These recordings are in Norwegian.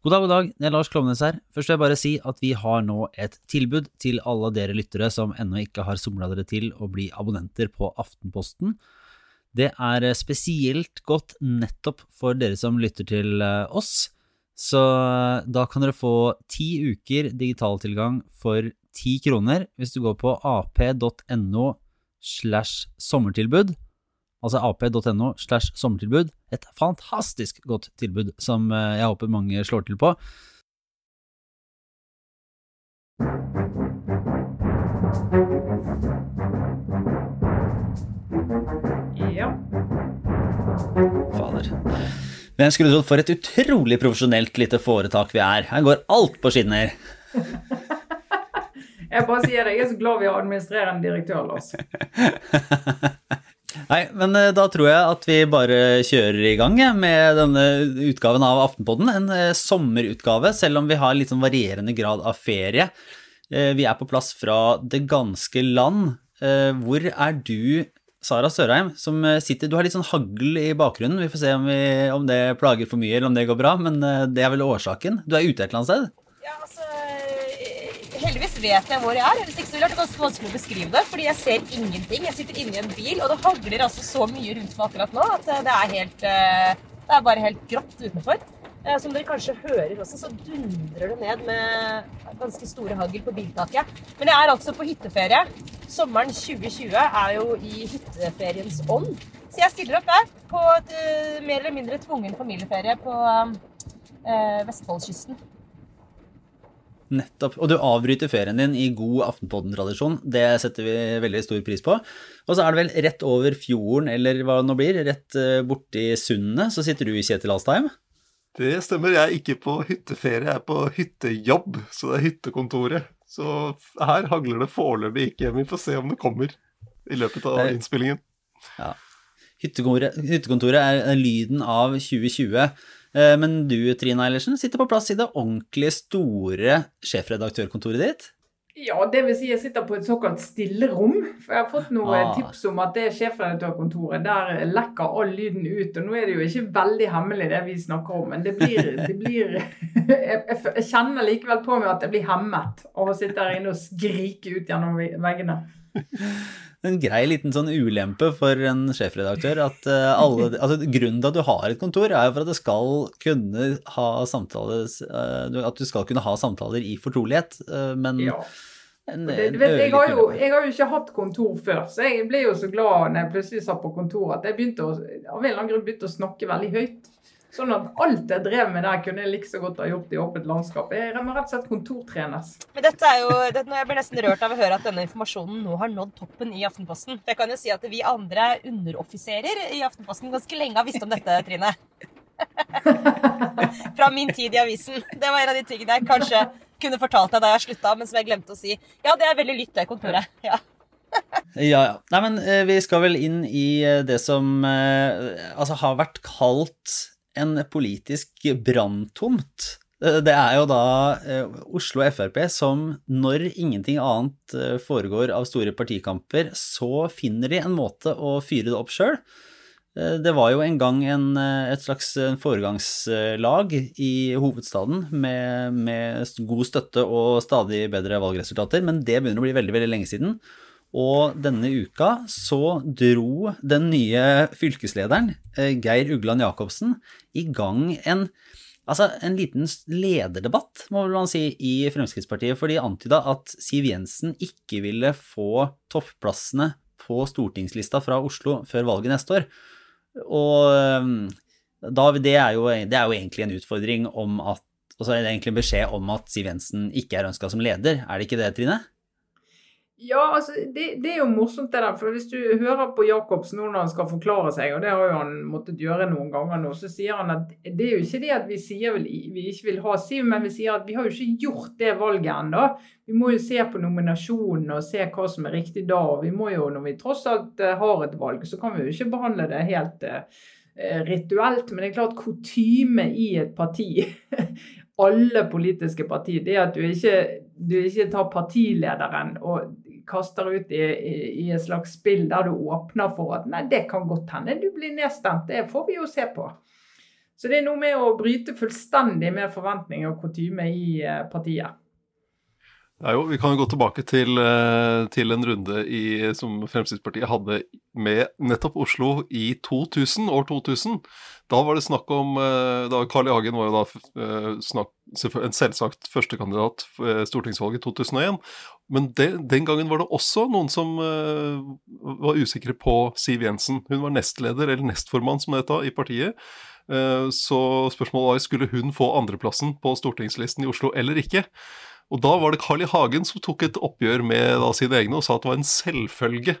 God dag, god dag. Det er Lars Klovnes her. Først vil jeg bare si at vi har nå et tilbud til alle dere lyttere som ennå ikke har somla dere til å bli abonnenter på Aftenposten. Det er spesielt godt nettopp for dere som lytter til eh, oss. Så eh, da kan dere få ti uker digitaltilgang for ti kroner hvis du går på ap.no slash sommertilbud altså ap.no slash sommertilbud. Et fantastisk godt tilbud som eh, jeg håper mange slår til på. Ja. Fader. Hvem skulle trodd for et utrolig profesjonelt lite foretak vi er. Her går alt på skinner. Jeg bare sier det, jeg er så glad vi har administrerende direktør, Lars. Nei, men eh, da tror jeg at vi bare kjører i gang med denne utgaven av Aftenpodden. En eh, sommerutgave, selv om vi har litt sånn varierende grad av ferie. Eh, Vi er på plass fra det ganske land. Hvor er du, Sara Sørheim, som sitter Du har litt sånn hagl i bakgrunnen. Vi får se om, vi, om det plager for mye, eller om det går bra, men det er vel årsaken. Du er ute et eller annet sted? Ja, altså Heldigvis vet jeg hvor jeg er. Hvis ikke så ville det vært ganske vanskelig å beskrive det. Fordi jeg ser ingenting. Jeg sitter inne i en bil, og det hagler altså så mye rundt meg akkurat nå at eh, det er helt eh, Det er bare helt grått utenfor. Eh, Som dere kanskje hører også, så dundrer det ned med ganske store hagl på biltaket. Men jeg er altså på hytteferie. Sommeren 2020 er jo i hytteferiens ånd. Så jeg stiller opp der på et mer eller mindre tvungen familieferie på Vestfoldkysten. Nettopp. Og du avbryter ferien din i god Aftenpodden-tradisjon. Det setter vi veldig stor pris på. Og så er det vel rett over fjorden, eller hva det nå blir, rett eh, borti sundet, så sitter du i Kjetil Alstheim. Det stemmer, jeg er ikke på hytteferie, jeg er på hyttejobb, så det er hyttekontoret. Så her hagler det foreløpig ikke, vi får se om det kommer i løpet av Det- innspillingen. Hyttekontoret, hyttekontoret er er lyden av 2020. Eh, Men du, Trine Eilertsen, sitter på plass i det ordentlig store sjefredaktørkontoret ditt. Ja, det vil si jeg sitter på et såkalt stillerom. For jeg har fått noen Ah. tips om at det sjefredaktørkontoret, der lekker all lyden ut. Og nå er det jo ikke veldig hemmelig det vi snakker om, men det blir, det blir jeg kjenner likevel på meg at jeg blir hemmet av å sitte her inne og skrike ut gjennom veggene. En grei liten sånn ulempe for en sjefredaktør at eh, alle Altså, grunnen til at du har et kontor, er jo for at det skal kunne ha samtales eh, At du skal kunne ha samtaler i fortrolighet, eh, men Ja. en, en vet, jeg, har jo, jeg har jo ikke hatt kontor før, så jeg ble jo så glad når jeg plutselig satt på kontoret at jeg begynte å, av en eller annen grunn begynte å snakke veldig høyt. Sånn at alt jeg drev med der, kunne jeg like så godt ha gjort i åpent landskap. Jeg må rett og slett kontortrenes. Men dette er jo, det, Jeg blir nesten rørt av å høre at denne informasjonen nå har nådd toppen i Aftenposten. For jeg kan jo si at vi andre underoffiserer i Aftenposten ganske lenge har visst om dette, Trine. Fra min tid i avisen. Det var en av de tingene jeg kanskje kunne fortalt deg da jeg slutta, men som jeg glemte å si. Ja, det er veldig lytt, det kontoret. Ja. Ja, ja. Nei, men eh, vi skal vel inn i eh, det som eh, altså har vært kalt en politisk branntomt. Eh, Det er jo da eh, Oslo Frp som, når ingenting annet eh, foregår av store partikamper, så finner de en måte å fyre det opp sjøl. Det var jo en gang en, et slags foregangslag i hovedstaden med, med god støtte og stadig bedre valgresultater, men det begynner å bli veldig, veldig lenge siden. Og denne uka så dro den nye fylkeslederen, eh, Geir Ugland Jacobsen, i gang en, altså en liten lederdebatt, må man si, i Fremskrittspartiet, for de antyda at Siv Jensen ikke ville få topplassene på stortingslista fra Oslo før valget neste år. Og eh, da, det, er jo, det er jo egentlig en utfordring om at Og så er det egentlig en beskjed om at Siv Jensen ikke er ønska som leder. Er det ikke det, Trine? Ja, altså, det, det er jo morsomt det der. For hvis du hører på Jacobsen nå når han skal forklare seg, og det har jo han måttet gjøre noen ganger nå, så sier han at det er jo ikke det at vi sier vel, vi ikke vil ha Siv, men vi sier at vi har jo ikke gjort det valget ennå. Vi må jo se på nominasjonen og se hva som er riktig da. Og vi må jo, når vi tross alt eh, har et valg, så kan vi jo ikke behandle det helt eh, rituelt. Men det er klart kutyme i et parti alle politiske partier, det er at du ikke, du ikke tar partilederen og kaster ut i, i, i et slags spill der du åpner for at nei, det kan godt hende du blir nedstemt. Det får vi jo se på. Så det er noe med å bryte fullstendig med forventninger og kutyme i partiet. partiet. Jo, vi kan jo gå tilbake til, eh, til en runde i, som Fremskrittspartiet hadde med nettopp Oslo i 2000, år 2000. Da var det snakk om eh, da Carl I. Hagen var jo da snakk, en selvsagt førstekandidat stortingsvalget 2001. Men det, den gangen var det også noen som var usikre på Siv Jensen. Hun var nestleder, eller nestformann som det het i partiet. Så spørsmålet var skulle hun få andreplassen på stortingslisten i Oslo eller ikke. Og da var det Carl I. Hagen som tok et oppgjør med da, sine egne og sa at det var en selvfølge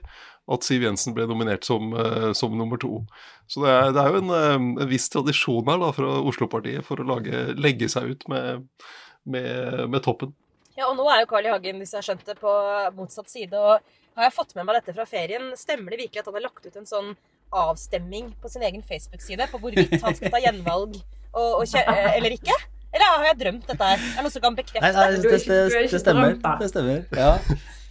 at Siv Jensen ble nominert som, uh, som nummer to. Så det er, det er jo en, uh, en, viss tradisjon her da, fra Oslo-partiet for å lage, legge seg ut med, med, med, toppen. Ja, og nå er jo Carl I. Hagen, hvis jeg har skjønt det, på motsatt side. og Har jeg fått med meg dette fra ferien? Stemmer det virkelig at han har lagt ut en sånn avstemming på sin egen Facebook-side på hvorvidt han skal ta gjenvalg og, og, eh, eller ikke? Eller har jeg drømt dette her? Er det noen som kan bekrefte? Nei, nei det, det, det, det, stemmer. Det stemmer. Ja.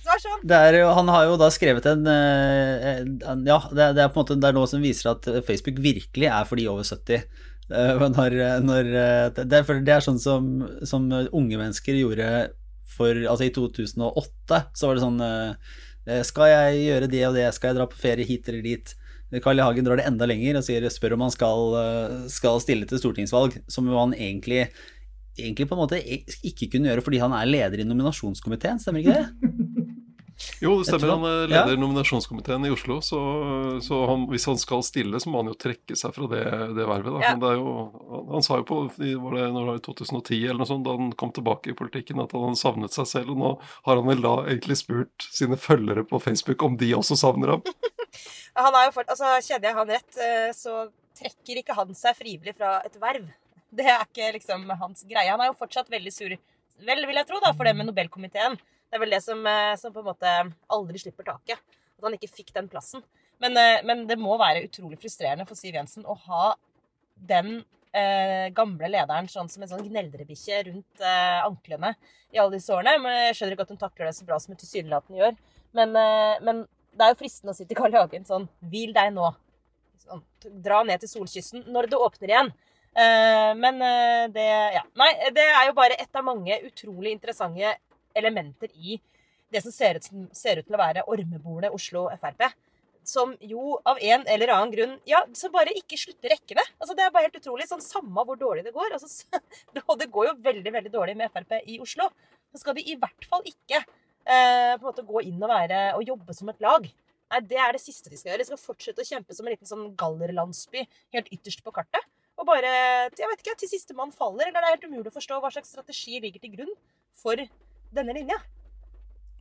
Sånn. Er, han har jo da skrevet en, eh, en Ja, det, er på en måte det er noe som viser at Facebook virkelig er for de over 70. Eh, når, når, det, er, det er sånn som, som, unge mennesker gjorde for Altså i 2008 så var det sånn eh, Skal jeg gjøre det og det? Skal jeg dra på ferie hit eller dit? Carl I. Hagen drar det enda lenger og sier, spør om han skal, skal stille til stortingsvalg, som jo han egentlig, egentlig på en måte ikke kunne gjøre fordi han er leder i nominasjonskomiteen, stemmer ikke det? Jo, det stemmer. Han er leder ja. nominasjonskomiteen i Oslo. Så, så han, hvis han skal stille, så må han jo trekke seg fra det, det vervet. Da. Ja. Men det er jo, han sa jo på var det, når det var 2010 eller noe sånt, da han kom tilbake i politikken, at han savnet seg selv. Og nå har han vel da egentlig spurt sine følgere på Facebook om de også savner ham. Han er jo fort, altså Kjenner jeg han rett, eh, så trekker ikke han seg frivillig fra et verv. Det er ikke liksom hans greie. Han er jo fortsatt veldig sur, vel vil jeg tro, da, for det med Nobelkomiteen. Det er vel det som, eh, som på en måte aldri slipper taket. At han ikke fikk den plassen. Men, eh, men det må være utrolig frustrerende for Siv Jensen å ha den eh, gamle lederen sånn som en sånn gneldrebikkje rundt eh, anklene i alle disse årene. Men jeg skjønner ikke at hun takler det så bra som hun tilsynelatende gjør. Men, eh, men det er jo fristende å si til Carl Hagen sånn Hvil deg nå. Sånn, dra ned til solkysten når det åpner igjen. Uh, men det Ja. Nei, det er jo bare et av mange utrolig interessante elementer i det som ser ut, ser ut til å være ormebordet Oslo Frp. Som jo av en eller annen grunn ja, som bare ikke slutter rekkene. Altså, det er bare helt utrolig. sånn Samme hvor dårlig det går. Altså, og det går jo veldig veldig dårlig med Frp i Oslo. Så skal de i hvert fall ikke eh, på en måte gå inn og, være, og jobbe som et lag. Nei, Det er det siste de skal gjøre. De skal fortsette å kjempe som en liten sånn gallerlandsby helt ytterst på kartet. Og bare jeg vet ikke, til siste mann faller. Eller det er helt umulig å forstå hva slags strategi ligger til grunn for denne linja.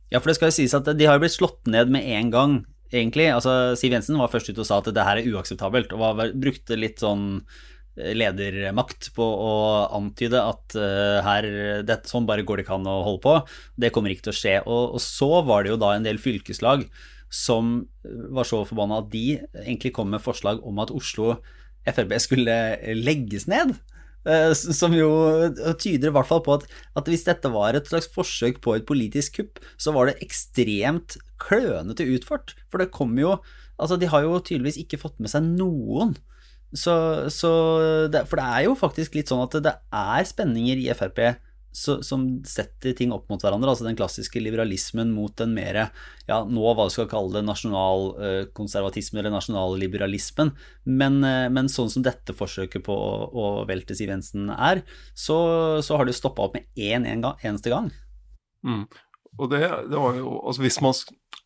Ja, for det skal jo sies at de har jo blitt slått ned med en gang, egentlig. Altså, Siv Jensen var først ute og sa at det her er uakseptabelt, og var, brukte litt sånn ledermakt på å antyde at uh, her, det, sånn bare går det ikke an å holde på. Det kommer ikke til å skje. Og, og, så var det jo da en del fylkeslag som var så forbanna at de egentlig kom med forslag om at Oslo Frp skulle legges ned. Uh, som jo tyder i hvert fall på at, at, hvis dette var et slags forsøk på et politisk kupp, så var det ekstremt klønete utført. For det kom jo Altså, de har jo tydeligvis ikke fått med seg noen så, så det, for det er jo faktisk litt sånn at det er spenninger i Frp så, som setter ting opp mot hverandre. Altså den klassiske liberalismen mot den mer ja, nå hva du skal kalle det nasjonalkonservatisme eller nasjonalliberalismen. Men, eh, men sånn som dette forsøket på å, å velte Siv Jensen er, så, så har det stoppa opp med én en en eneste gang. Mm. Og det, det, var jo Altså hvis man,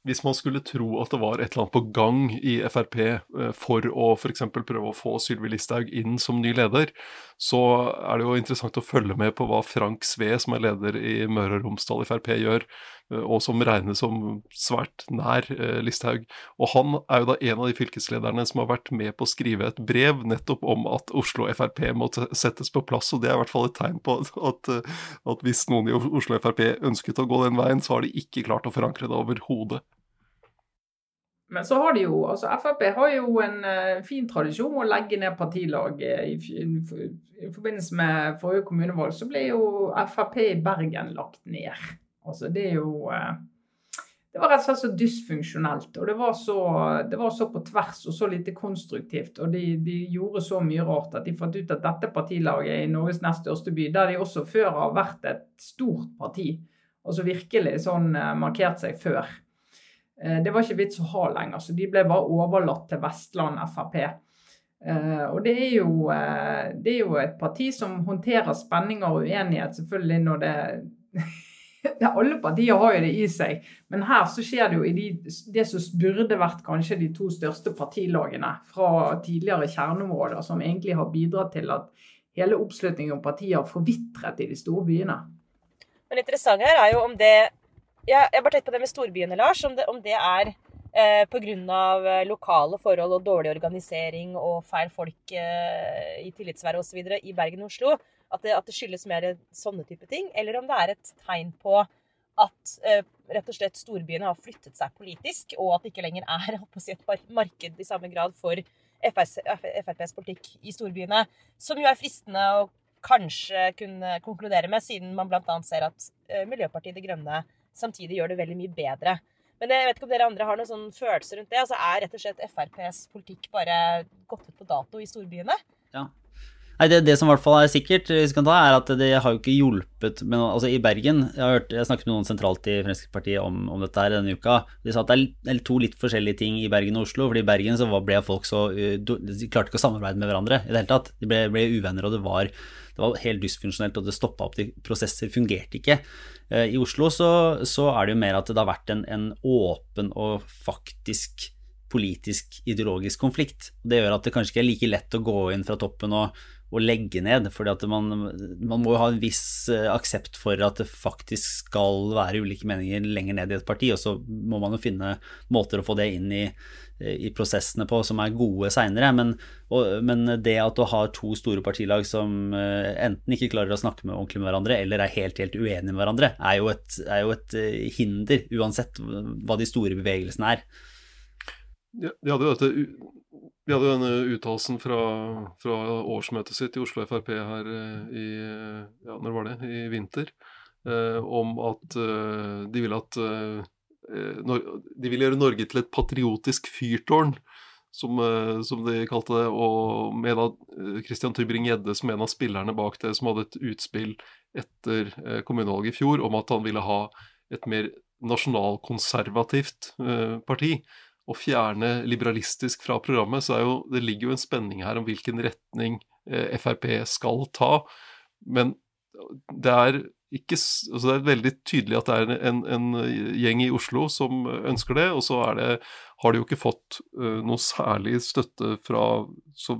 hvis man, skulle tro at det var et eller annet på gang i Frp eh, for å f.eks. prøve å få Sylvi Listhaug inn som ny leder, så er det jo interessant å følge med på hva Frank Sve, som er leder i Møre og Romsdal Frp, gjør. Eh, og som regnes som svært nær eh, Listhaug. Og han er jo da en av de fylkeslederne som har vært med på å skrive et brev nettopp om at Oslo Frp må settes på plass, og det er i hvert fall et tegn på at, at, at hvis noen i Oslo Frp ønsket å gå den veien, så har de ikke klart å forankre det overhodet. Men så har de jo, altså Frp har jo en fin tradisjon å legge ned partilag. I, forbindelse med forrige kommunevalg så ble jo Frp i Bergen lagt ned. Altså, det er jo eh, det var rett og slett så dysfunksjonelt. Og det var så, det var så, på tvers og så lite konstruktivt. Og de, de, gjorde så mye rart at de fant ut at dette partilaget i Norges nest største by, der de også før har vært et stort parti, altså virkelig sånn eh, markert seg før, eh, det var ikke vits å ha lenger. Så de ble bare overlatt til Vestland Frp. Og det er, jo, det er, jo, et parti som håndterer spenninger og uenighet, selvfølgelig når det Alle partier har jo det i seg, men her så skjer det jo i de, det som burde vært kanskje de to største partilagene fra tidligere kjerneområder, som egentlig har bidratt til at hele oppslutningen om partier har forvitret i de store byene. Men det interessante her er jo om det Jeg, jeg bare tenkte på det med storbyene, Lars. Om det, om det er eh, pga. Eh, lokale forhold og dårlig organisering og feil folk eh, i tillitsvervet osv. i Bergen og Oslo at det, at det, skyldes mer sånne type ting, eller om det er et tegn på at eh, rett og slett storbyene har flyttet seg politisk, og at det ikke lenger er si, et marked i samme grad for FRs, FrPs politikk i storbyene. Som jo er fristende å kanskje kunne konkludere med, siden man bl.a. ser at eh, Miljøpartiet De Grønne samtidig gjør det veldig mye bedre. Men jeg vet ikke om dere andre har noen sånn følelse rundt det. Altså Er rett og slett FrPs politikk bare gått ut på dato i storbyene? Ja, Nei, det, det, som i hvert fall er sikkert, hvis vi kan ta, er at det har jo ikke hjulpet men, altså I Bergen Jeg har hørt, jeg snakket med noen sentralt i Fremskrittspartiet om, om, dette her denne uka. De sa at det er to litt forskjellige ting i Bergen og Oslo. fordi I Bergen så ble folk så De klarte ikke å samarbeide med hverandre i det hele tatt. De ble, ble uvenner, og det var, det var helt dysfunksjonelt, og det stoppa opp. De prosesser fungerte ikke. Eh, I Oslo så, så, er det jo mer at det har vært en, en åpen og faktisk politisk ideologisk konflikt. Det gjør at det kanskje ikke er like lett å gå inn fra toppen og å legge ned. For man, man, må jo ha en viss eh, aksept for at det faktisk skal være ulike meninger lenger ned i et parti, og så må man jo finne måter å få det inn i, i prosessene på som er gode seinere. Men, men, det at du har to store partilag som eh, enten ikke klarer å snakke med ordentlig med hverandre, eller er helt, helt uenige med hverandre, er jo, et, er jo et eh, hinder, uansett hva de store bevegelsene er. Ja, de hadde jo dette vi hadde jo denne uttalelsen fra, fra, årsmøtet sitt i Oslo Frp her eh, i ja, når var det? I vinter. Eh, om at eh, de ville at eh, eh De ville gjøre Norge til et patriotisk fyrtårn, som, eh, som de kalte det. Og med da Christian Tybring-Gjedde som en av spillerne bak det, som hadde et utspill etter kommunevalget i fjor om at han ville ha et mer nasjonalkonservativt parti å fjerne liberalistisk fra programmet, så jo, det ligger jo en spenning her om hvilken retning eh, Frp skal ta. Men det er ikke altså Det er veldig tydelig at det er en, en, gjeng i Oslo som ønsker det, og så det, har de jo ikke fått uh, noe særlig støtte fra, så,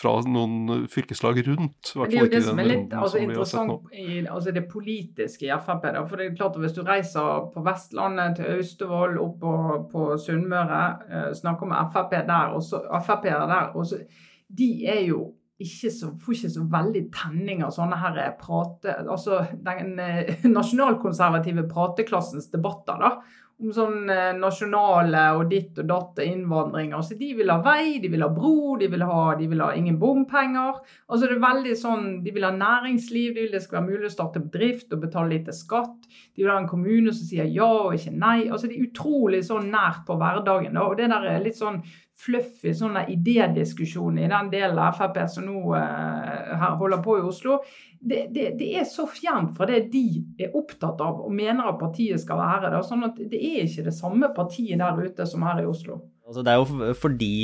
fra noen fylkeslag rundt. det er jo det som er litt altså, interessant i altså, det politiske i Frp. Da, for det er klart at Hvis du reiser på Vestlandet, til Austevoll, opp på, på Sunnmøre, uh, snakker med Frp-ere Frp der, også, de er jo ikke så, får ikke så veldig tenning av sånne her prate... Altså den eh, nasjonalkonservative prateklassens debatter, da. Om sånn eh, nasjonale og ditt og datt og innvandring. Altså, de vil ha vei, de vil ha bro, de vil ha, de vil ha ingen bompenger. Altså, det er veldig sånn, De vil ha næringsliv, de vil det skal være mulig å starte bedrift og betale lite skatt. De vil ha en kommune som sier ja og ikke nei. Altså, Det er utrolig sånn nært på hverdagen. Da. og det der er litt sånn fluffy sånn idédiskusjon i den delen av Frp som nå uh, holder på i Oslo, det, det, det, er så fjernt fra det de er opptatt av og mener at partiet skal være. Da, sånn at Det er ikke det samme partiet der ute som her i Oslo. Altså det er jo fordi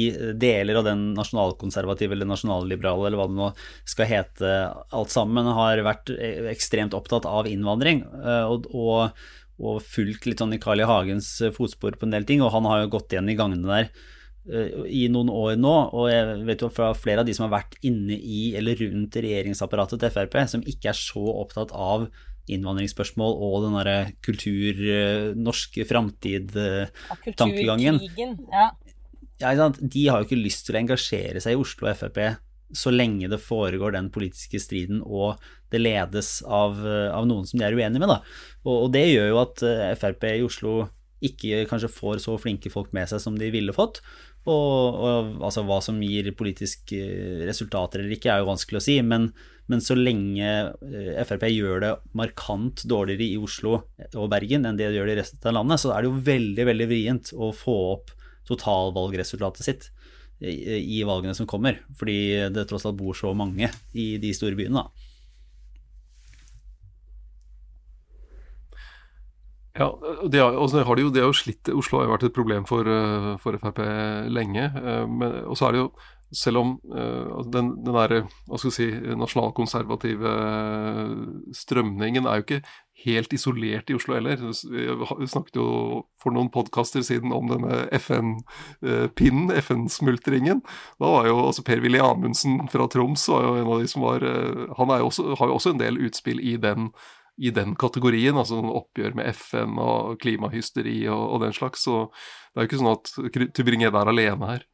deler av den nasjonalkonservative eller nasjonalliberale eller hva det nå skal hete alt sammen, har vært ekstremt opptatt av innvandring. Eh, og, og, og fulgt litt sånn i Carl I. Hagens fotspor på en del ting, og han har jo gått igjen i gangene der i noen år nå, og jeg vet jo fra flere av de som har vært inne i eller rundt regjeringsapparatet til Frp, som ikke er så opptatt av innvandringsspørsmål og den derre kultur, norsk framtid-tankegangen. Ja, ja. De har jo ikke lyst til å engasjere seg i Oslo Frp så lenge det foregår den politiske striden og det ledes av, av noen som de er uenige med. Og, og det gjør jo at eh, Frp i Oslo ikke kanskje får så flinke folk med seg som de ville fått. Og, og altså, hva som gir politiske resultater eller ikke, er jo vanskelig å si. Men, men så lenge eh, Frp gjør det markant dårligere i Oslo og Bergen enn det de gjør i resten av landet, så er det jo veldig veldig vrient å få opp totalvalgresultatet sitt i, i valgene som kommer. Fordi det tross alt bor så mange i de store byene, da. Ja, det har, har de jo, de har jo slitt Oslo har jo vært et problem for, eh, for Frp lenge. Eh, men, og så er det jo selv om uh, den, den der, hva skal si, nasjonalkonservative strømningen er jo ikke helt isolert i Oslo heller. Vi snakket jo for noen podkaster siden om denne FN-pinnen, FN-smultringen. Da var jo altså Per-Willy Amundsen fra Troms var jo en av de som var Han jo også, har jo også en del utspill i den i den kategorien, altså oppgjør med FN og klimahysteri og, og, den slags. Så det er jo ikke sånn at Tybring-Gjedde er alene her.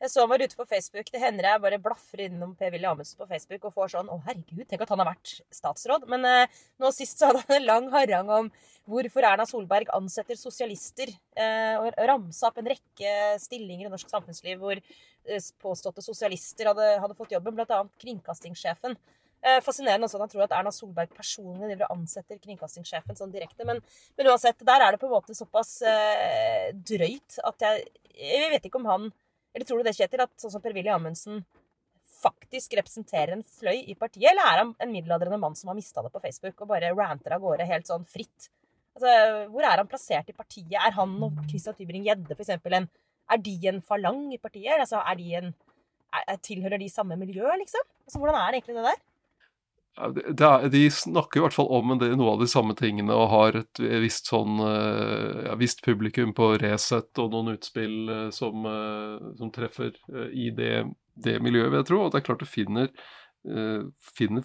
Jeg så han var ute på Facebook. Det hender jeg bare blaffer innom Per-Willy Amundsen på Facebook og får sånn Å, herregud, tenk at han har vært statsråd. Men eh, nå sist så hadde han en lang harang om hvorfor Erna Solberg ansetter sosialister. Eh, og ramsa opp en rekke stillinger i norsk samfunnsliv hvor eh, påståtte sosialister hadde, hadde fått jobben, bl.a. kringkastingssjefen. Eh, fascinerende også at han tror at Erna Solberg personlig driver og ansetter kringkastingssjefen sånn direkte. Men, men, uansett, der er det på en måte såpass eh, drøyt at jeg Jeg vet ikke om han Eller tror du det, Kjetil, at sånn som Per-Willy Amundsen faktisk representerer en fløy i partiet, eller er han en middelaldrende mann som har mista det på Facebook og bare ranter av gårde helt sånn fritt? Altså, Hvor er han plassert i partiet? Er han og Christian Tybring-Gjedde f.eks. en Er de en falang i partiet? Altså, er de en er, Tilhører de samme miljø, liksom? Altså, Hvordan er egentlig det der? Er, de snakker i hvert fall om del, noe av de samme tingene og har et visst sånn eh, ja, visst publikum på Resett og noen utspill eh, som, eh, som treffer i det, det, miljøet, vil jeg tro. Og det er klart du finner, finner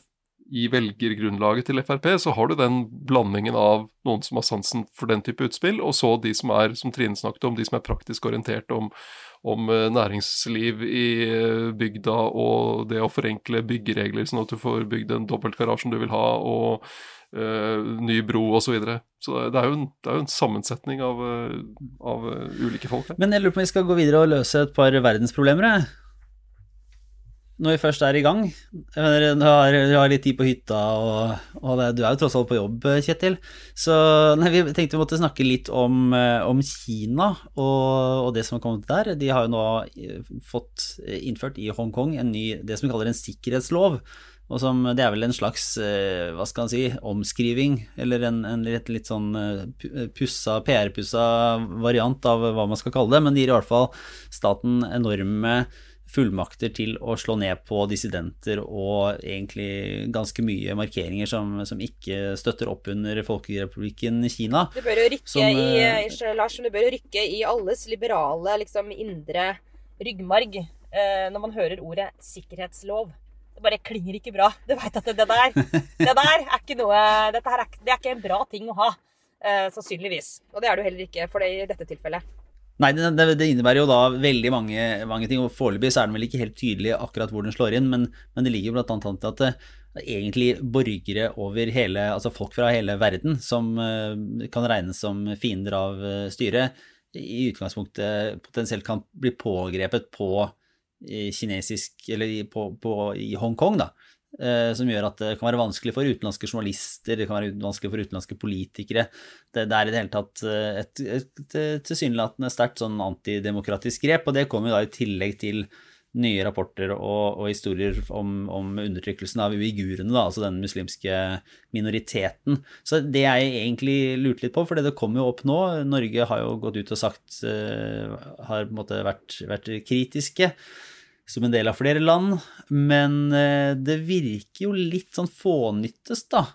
i velgergrunnlaget til Frp, så har du den blandingen av noen som har sansen for den type utspill, og så de som er, som Trine snakket om, de som er praktisk orientert om, om eh, næringsliv i eh, bygda og det å forenkle byggeregler sånn at du får bygd den som du vil ha, og øh, ny bro osv. Så, videre. så det er, jo en, er jo en sammensetning av, av ulike folk her. Men jeg lurer på om vi skal gå videre og løse et par verdensproblemer, jeg når vi først er i gang. Du har, du har litt tid på hytta, og, og det, du er jo tross alt på jobb, Kjetil. Så nei, vi tenkte vi måtte snakke litt om, eh, om Kina og, og, det som har kommet der. De har jo nå eh, fått innført i Hongkong en ny, det som vi kaller en sikkerhetslov. Og som, det er vel en slags eh, hva skal man si, omskriving, eller en, en litt, litt, sånn pussa, PR-pussa variant av hva man skal kalle det. Men det gir i hvert fall staten enorme fullmakter til å slå ned på dissidenter og egentlig ganske mye markeringer som, som ikke støtter opp under Folkerepublikken Kina. Det bør jo rykke, som, i, eh, Lars, det bør jo rykke i alles liberale liksom, indre ryggmarg eh, når man hører ordet sikkerhetslov. Det bare klinger ikke bra. Du veit at det, det, der, det der er ikke noe Dette her er, det er ikke en bra ting å ha. Eh, sannsynligvis. Og det er det jo heller ikke for det i dette tilfellet. Nei, det, det, innebærer jo da veldig mange, mange ting. og Foreløpig er den vel ikke helt tydelig akkurat hvor den slår inn, men, men det ligger blant annet til at det, egentlig borgere over hele, altså folk fra hele verden som uh, kan regnes som fiender av uh, styret, i utgangspunktet potensielt kan bli pågrepet på kinesisk, eller på, på, i Hongkong, da. Eh, som gjør at det kan være vanskelig for utenlandske journalister, det kan være vanskelig for utenlandske politikere. Det, det er i det hele tatt eh, et, et, et tilsynelatende sterkt sånn antidemokratisk grep, og det kommer jo da i tillegg til nye rapporter og, og historier om, om, undertrykkelsen av uigurene, da, altså den muslimske minoriteten. Så det jeg egentlig lurte litt på, for det kommer jo opp nå, Norge har jo gått ut og sagt uh, Har på en måte vært, vært kritiske som en del av flere land, men eh, det virker jo litt sånn fånyttes, da.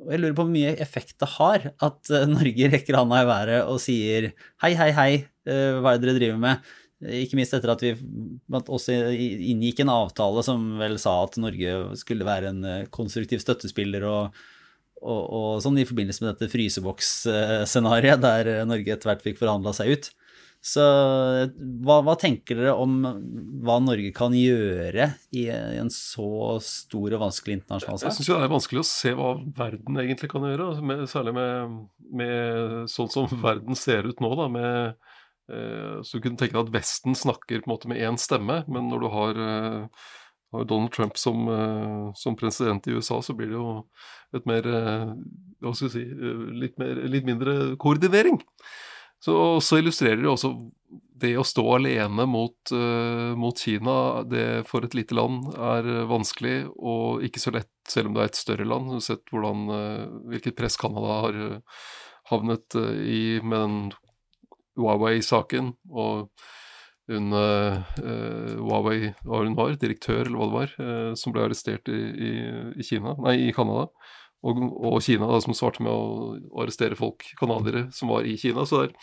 Og jeg lurer på hvor mye effekt det har at eh, Norge rekker handa i været og sier hei, hei, hei, eh, hva er det dere driver med? Ikke minst etter at vi også inngikk en avtale som vel sa at Norge skulle være en konstruktiv støttespiller og, og, og sånn i forbindelse med dette fryseboksscenarioet der Norge etter hvert fikk forhandla seg ut. Så hva, hva, tenker dere om hva Norge kan gjøre i en så stor og vanskelig internasjonal sak? Jeg syns det er vanskelig å se hva verden egentlig kan gjøre, altså med, særlig med, med, sånn som verden ser ut nå, da, med eh, Så du kunne tenke deg at Vesten snakker på en måte med én stemme, men når du har, eh, har Donald Trump som, eh, som, president i USA, så blir det jo et mer eh, Hva skal vi si litt, mer, litt mindre koordinering. Så, så illustrerer det også det å stå alene mot, uh, mot, Kina, det for et lite land er vanskelig og ikke så lett, selv om det er et større land. Du har sett hvordan, uh, hvilket press Canada har uh, havnet i med den Huawei-saken. Og hun Huawei hva hun var, direktør eller hva det var, som ble arrestert i, i, i Kina, nei, i Canada. Og, og, Kina da, som svarte med å, arrestere folk, canadiere, som var i Kina. Så det,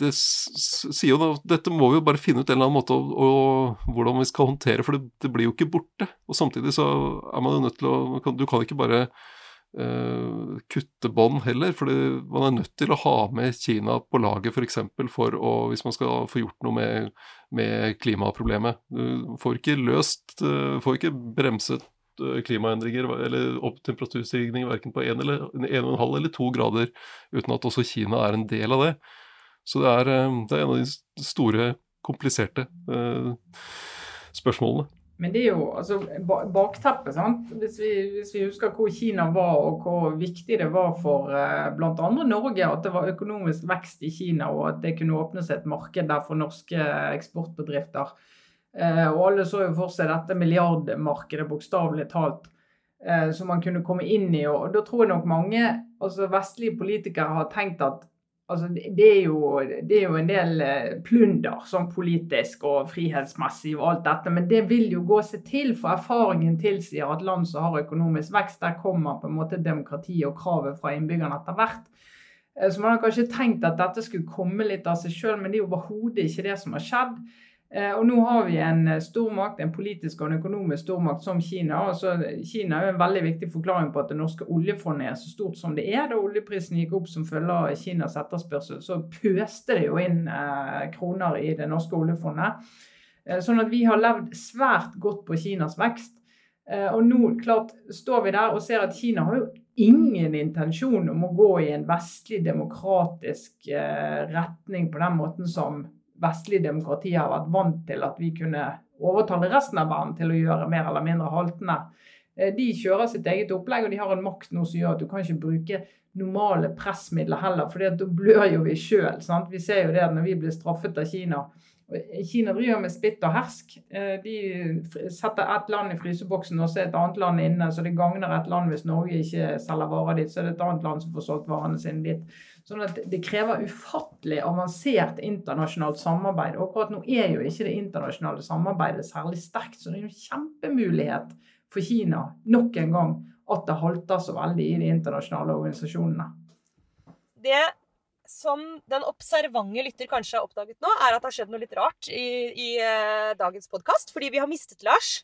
det sier jo da, dette må vi jo bare finne ut en eller annen måte og, hvordan vi skal håndtere, for det, det, blir jo ikke borte. Og samtidig så er man jo nødt til å Du kan ikke bare uh, kutte bånd heller, for man er nødt til å ha med Kina på laget. For, for å, hvis man skal få gjort noe med, med klimaproblemet. Du får ikke løst uh, Får ikke bremset klimaendringer eller opp temperaturstigning verken på 1,5 eller, eller 2 grader, uten at også Kina er en del av det. Så det er, eh, det er en av de store, kompliserte eh, spørsmålene. Men det er jo altså, bakteppet, sant? Hvis vi, hvis vi, husker hvor Kina var og hvor viktig det var for eh, bl.a. Norge at det var økonomisk vekst i Kina og at det kunne åpnes et marked der for norske eksportbedrifter. Eh, og alle så jo for seg dette milliardmarkedet, bokstavelig talt, eh, som man kunne komme inn i. Og da tror jeg nok mange altså vestlige politikere har tenkt at altså, det, er jo, det, er jo, en del eh, plunder sånn politisk og frihetsmessig og alt dette, men det vil jo gå seg til, for erfaringen tilsier at land som har økonomisk vekst, der kommer på en måte demokrati og kravet fra innbyggerne etter hvert. Så man har kanskje tenkt at dette skulle komme litt av seg sjøl, men det er jo overhodet ikke det som har skjedd. Eh, og nå har vi en eh, stormakt, en politisk og en økonomisk stormakt som Kina. Altså, Kina er en veldig viktig forklaring på at det norske oljefondet er så stort som det er. Da oljeprisen gikk opp som følge av Kinas etterspørsel, så pøste det jo inn eh, kroner i det norske oljefondet. Eh, sånn at vi har levd svært godt på Kinas vekst. Eh, og nå klart står vi der og ser at Kina har jo ingen intensjon om å gå i en vestlig demokratisk eh, retning på den måten som vestlige demokratier har vært vant til at vi kunne overtale resten av verden til å gjøre mer eller mindre haltende. Eh, de kjører sitt eget opplegg, og de har en makt nå som gjør at du kan ikke bruke normale pressmidler heller, for da blør jo vi sjøl. Vi ser jo det når vi blir straffet av Kina Kina driver med spitt og hersk. Eh, de setter ett land i fryseboksen og så er et annet land inne, så det gagner et land hvis Norge ikke selger varer dit. Så er det et annet land som får solgt varene sine dit. Sånn at Det krever ufattelig avansert internasjonalt samarbeid. og Akkurat nå er jo ikke det internasjonale samarbeidet særlig sterkt, så det er en kjempemulighet for Kina nok en gang at det halter så veldig i de internasjonale organisasjonene. Det som den observante lytter kanskje har oppdaget nå, er at det har skjedd noe litt rart i, i uh, dagens podkast. Fordi vi har mistet Lars.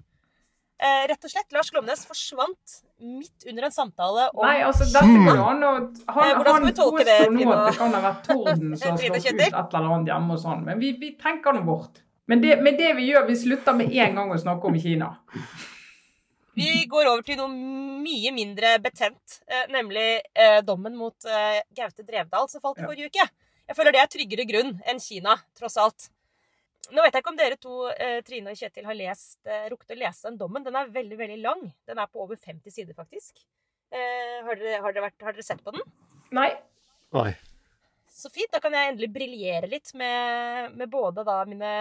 Eh, rett og slett, Lars Glomnes forsvant midt under en samtale om Nei, altså, dette går jo an å Han, eh, han påstår nå at det kan ha vært torden som har slått ut et eller annet hjemme og sånn, men vi, vi tenker nå bort. Men det, men det, vi gjør, vi slutter med en gang å snakke om Kina. Vi går over til noe mye mindre betent, eh, nemlig eh, dommen mot eh, Gaute Drevdal som falt i forrige uke. Jeg føler det er tryggere grunn enn Kina, tross alt. Nå vet jeg ikke om dere to, eh, Trine og Kjetil, har lest, eh, rukket å lese den dommen. Den er veldig veldig lang. Den er på over 50 sider, faktisk. Eh, har, dere, har, dere vært, har, dere, sett på den? Nei. Nei. Så fint. Da kan jeg endelig briljere litt med, med både da mine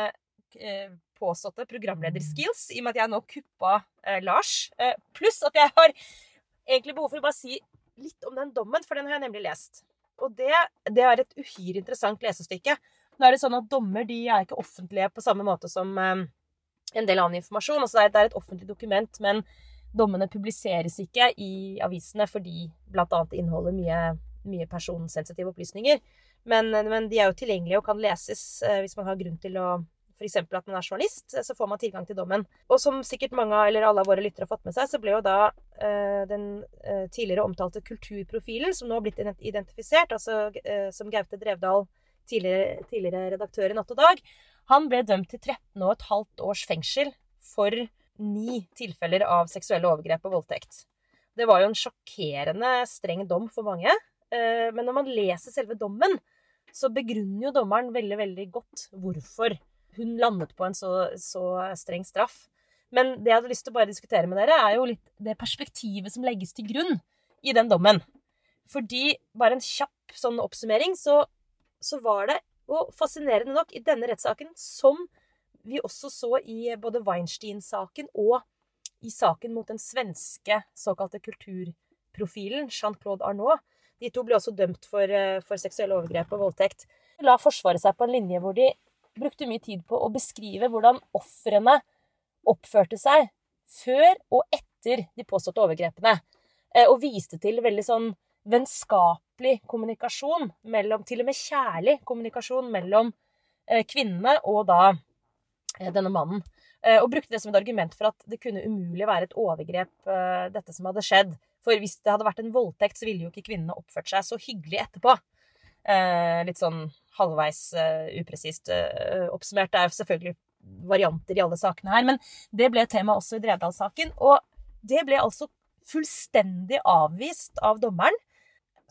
eh, påståtte programlederskills, i og med at jeg nå kuppa eh, Lars. Eh, pluss at jeg har egentlig behov for å bare si litt om den dommen, for den har jeg nemlig lest. Og det, det er et uhyre interessant lesestykke. Nå er det sånn at dommer de er ikke offentlige på samme måte som eh, en del annen informasjon. Altså det er et offentlig dokument, men dommene publiseres ikke i avisene fordi bl.a. det inneholder mye, mye personsensitive opplysninger. Men, men, de er jo tilgjengelige og kan leses eh, hvis man har grunn til å F.eks. at man er journalist, så får man tilgang til dommen. Og som sikkert mange eller alle av våre lyttere har fått med seg, så ble jo da eh, den eh, tidligere omtalte kulturprofilen, som nå har blitt identifisert, altså eh, som Gaute Drevdal tidligere, tidligere redaktør i Natt og Dag, han ble dømt til 13,5 års fengsel for ni tilfeller av seksuelle overgrep og voldtekt. Det var jo en sjokkerende streng dom for mange. Eh, men når man leser selve dommen, så begrunner jo dommeren veldig, veldig godt hvorfor hun landet på en så, så streng straff. Men det jeg hadde lyst til å bare diskutere med dere, er jo litt det perspektivet som legges til grunn i den dommen. Fordi, bare en kjapp sånn oppsummering, så, så var det, og fascinerende nok, i denne rettssaken, som vi også så i både Weinstein-saken og i saken mot den svenske såkalte kulturprofilen, Jean-Claude Arnault. De to ble også dømt for, eh, for seksuelle overgrep og voldtekt. De La Forsvaret seg på en linje hvor de brukte mye tid på å beskrive hvordan ofrene oppførte seg før og etter de påståtte overgrepene. Eh, og viste til veldig sånn vennskapelig kommunikasjon mellom Til og med kjærlig kommunikasjon mellom eh, kvinnene og da denne mannen. Og brukte det som et argument for at det kunne umulig være et overgrep, dette som hadde skjedd. For hvis det hadde vært en voldtekt, så ville jo ikke kvinnene oppført seg så hyggelig etterpå. Eh, litt sånn halvveis upresist oppsummert. Det er jo selvfølgelig varianter i alle sakene her, men det ble tema også i Drevdal-saken. Og det ble altså fullstendig avvist av dommeren,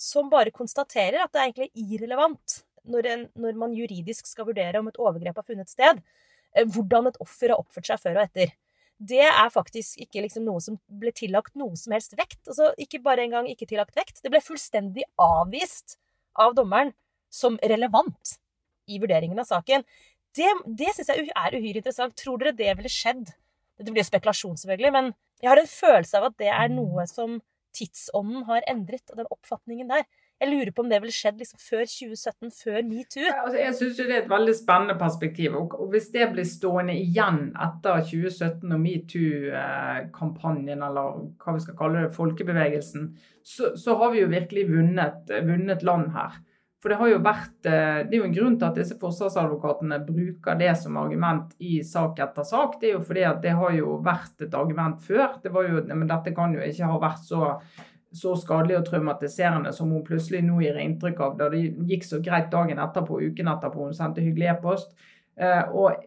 som bare konstaterer at det er egentlig irrelevant når, en, når man juridisk skal vurdere om et overgrep har funnet sted, hvordan et offer har oppført seg før og etter det er faktisk ikke liksom noe som ble tillagt noe som helst vekt. Altså, ikke bare engang ikke tillagt vekt. Det ble fullstendig avvist av dommeren som relevant i vurderingen av saken. Det, det syns jeg er uhyre interessant. Tror dere det ville skjedd? Det blir spekulasjon, selvfølgelig, men jeg har en følelse av at det er noe som tidsånden har endret, og den oppfatningen der. Jeg lurer på om det ville skjedd liksom før 2017, før metoo. Ja, altså jeg syns det er et veldig spennende perspektiv. Og hvis det blir stående igjen etter 2017 og metoo-kampanjen, eller hva vi skal kalle det, folkebevegelsen, så, så har vi jo virkelig vunnet, vunnet, land her. For det har jo vært eh, Det er jo en grunn til at disse forsvarsadvokatene bruker det som argument i sak etter sak. Det er jo fordi at det har jo vært et argument før. Det var jo, men dette kan jo ikke ha vært så så skadelig og traumatiserende som hun plutselig nå gir inntrykk av, da det gikk så greit dagen etterpå, uken etterpå, hun sendte hyggelig e-post. Eh, og,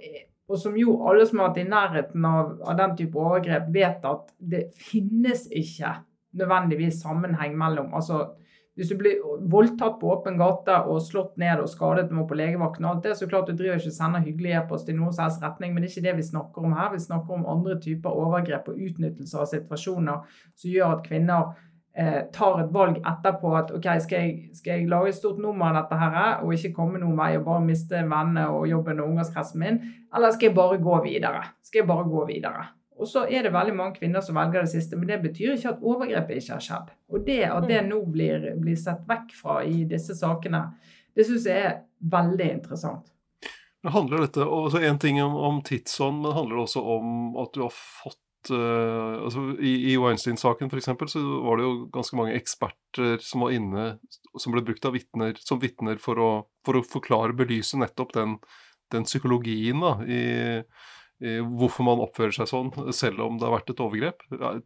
og, som jo alle som har vært i nærheten av, av, den type overgrep, vet at det finnes ikke nødvendigvis sammenheng mellom altså hvis du blir voldtatt på åpen gate og slått ned og skadet må på legevakten, og alt det, så klart du driver ikke og sender hyggelig e-post i noen slags retning, men det er ikke det vi snakker om her. Vi snakker om andre typer overgrep og utnyttelse av situasjoner som gjør at kvinner eh, tar et valg etterpå at OK, skal jeg, skal jeg, lage et stort nummer av dette her og ikke komme noen vei og bare miste vennene og jobben og ungdomskretsen min, eller skal jeg bare gå videre? Skal jeg bare gå videre? Og så er det veldig mange kvinner som velger det siste, men det betyr ikke at overgrepet ikke har skjedd. Og det at det mm. nå blir, blir sett vekk fra i disse sakene, det syns jeg er veldig interessant. Det handler dette, altså En ting om, om tidsånd, men handler det også om at du har fått uh, altså I, i Weinstein-saken f.eks. så var det jo ganske mange eksperter som var inne, som ble brukt av vittner som vitner for, for, å forklare, belyse nettopp den, den psykologien da, i, hvorfor man oppfører seg sånn, selv om det har vært et overgrep.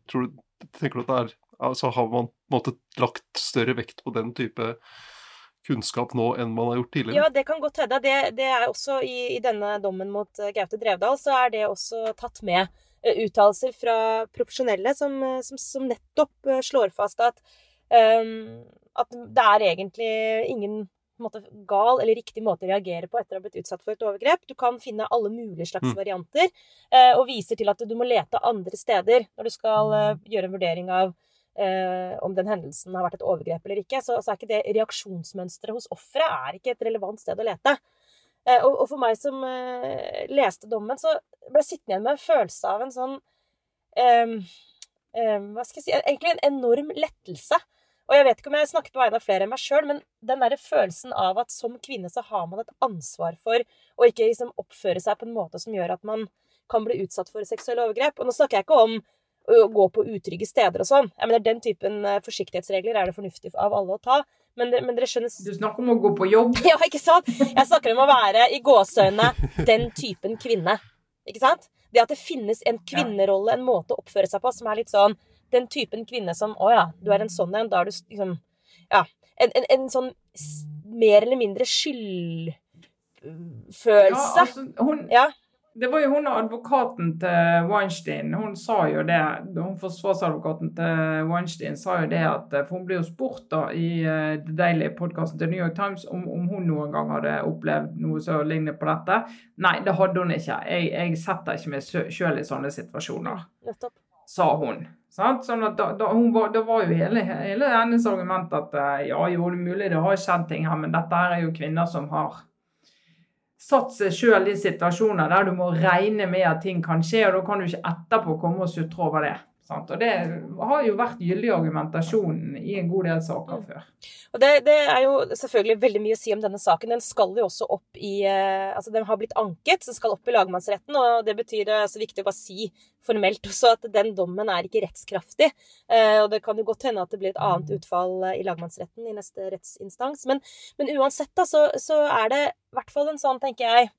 Tror, tenker du at det er, altså Har man måte lagt større vekt på den type kunnskap nå enn man har gjort tidligere? Ja, det kan godt hende. Det, det, er også i, i, denne dommen mot Gaute Drevdal, så er det også tatt med. Eh, uttalelser fra profesjonelle som, eh, som, som, nettopp eh, slår fast at, um, at det er egentlig ingen måte, gal eller riktig måte å reagere på etter å ha blitt utsatt for et overgrep. Du kan finne alle mulige slags mm. varianter, uh, og viser til at du må lete andre steder når du skal uh, gjøre en vurdering av uh, om den hendelsen har vært et overgrep eller ikke. Så, så er ikke det reaksjonsmønsteret hos offeret er ikke et relevant sted å lete. Eh, og, og, for meg som uh, leste dommen, så ble jeg sittende igjen med en følelse av en sånn Hva skal jeg si Egentlig en enorm lettelse. Og jeg vet ikke om jeg snakket på vegne av flere enn meg sjøl, men den derre følelsen av at som kvinne så har man et ansvar for å ikke liksom oppføre seg på en måte som gjør at man kan bli utsatt for seksuelle overgrep. Og nå snakker jeg ikke om å gå på utrygge steder og sånn. Jeg mener, Den typen eh, forsiktighetsregler er det fornuftig av alle å ta. Men, men, dere skjønner Du snakker om å gå på jobb? Ja, ikke sant? Jeg snakker om å være i gåseøynene den typen kvinne. Ikke sant? Det at det finnes en kvinnerolle, en måte å oppføre seg på, som er litt sånn Den typen kvinne som Å ja, du er en sånn en. Da er du liksom Ja. En, en, en sånn mer eller mindre skyldfølelse. Ja, altså, hun, ja. Det var jo hun advokaten til Weinstein. Hun sa jo det, hun forsvarsadvokaten til Weinstein sa jo det at For hun ble jo spurt da i uh, The Daily-podkasten til New York Times om, om, hun noen gang hadde opplevd noe så lignende på dette. Nei, det hadde hun ikke. Jeg, jeg setter ikke meg sjøl i sånne situasjoner, Nettopp. sa hun. Sånn da, da, var, da, var, jo hele, hele hennes argument at uh, ja, jo, det er mulig det har skjedd ting her, men dette her er jo kvinner som har satt seg sjøl i situasjoner der du må regne med at ting kan skje, og da kan du ikke etterpå komme og sutre over det. Sant? Og Det har jo vært gyldig argumentasjon i en god del saker mm. før. Og det, det, er jo selvfølgelig veldig mye å si om denne saken. Den skal jo også opp i eh, Altså, den har blitt anket, så den skal opp i lagmannsretten. Og det betyr det er så viktig å bare si formelt også at den dommen er ikke rettskraftig. Eh, og det kan jo godt hende at det blir et annet utfall eh, i lagmannsretten i neste rettsinstans. Men, men uansett, da, så, så er det i hvert fall en sånn, tenker jeg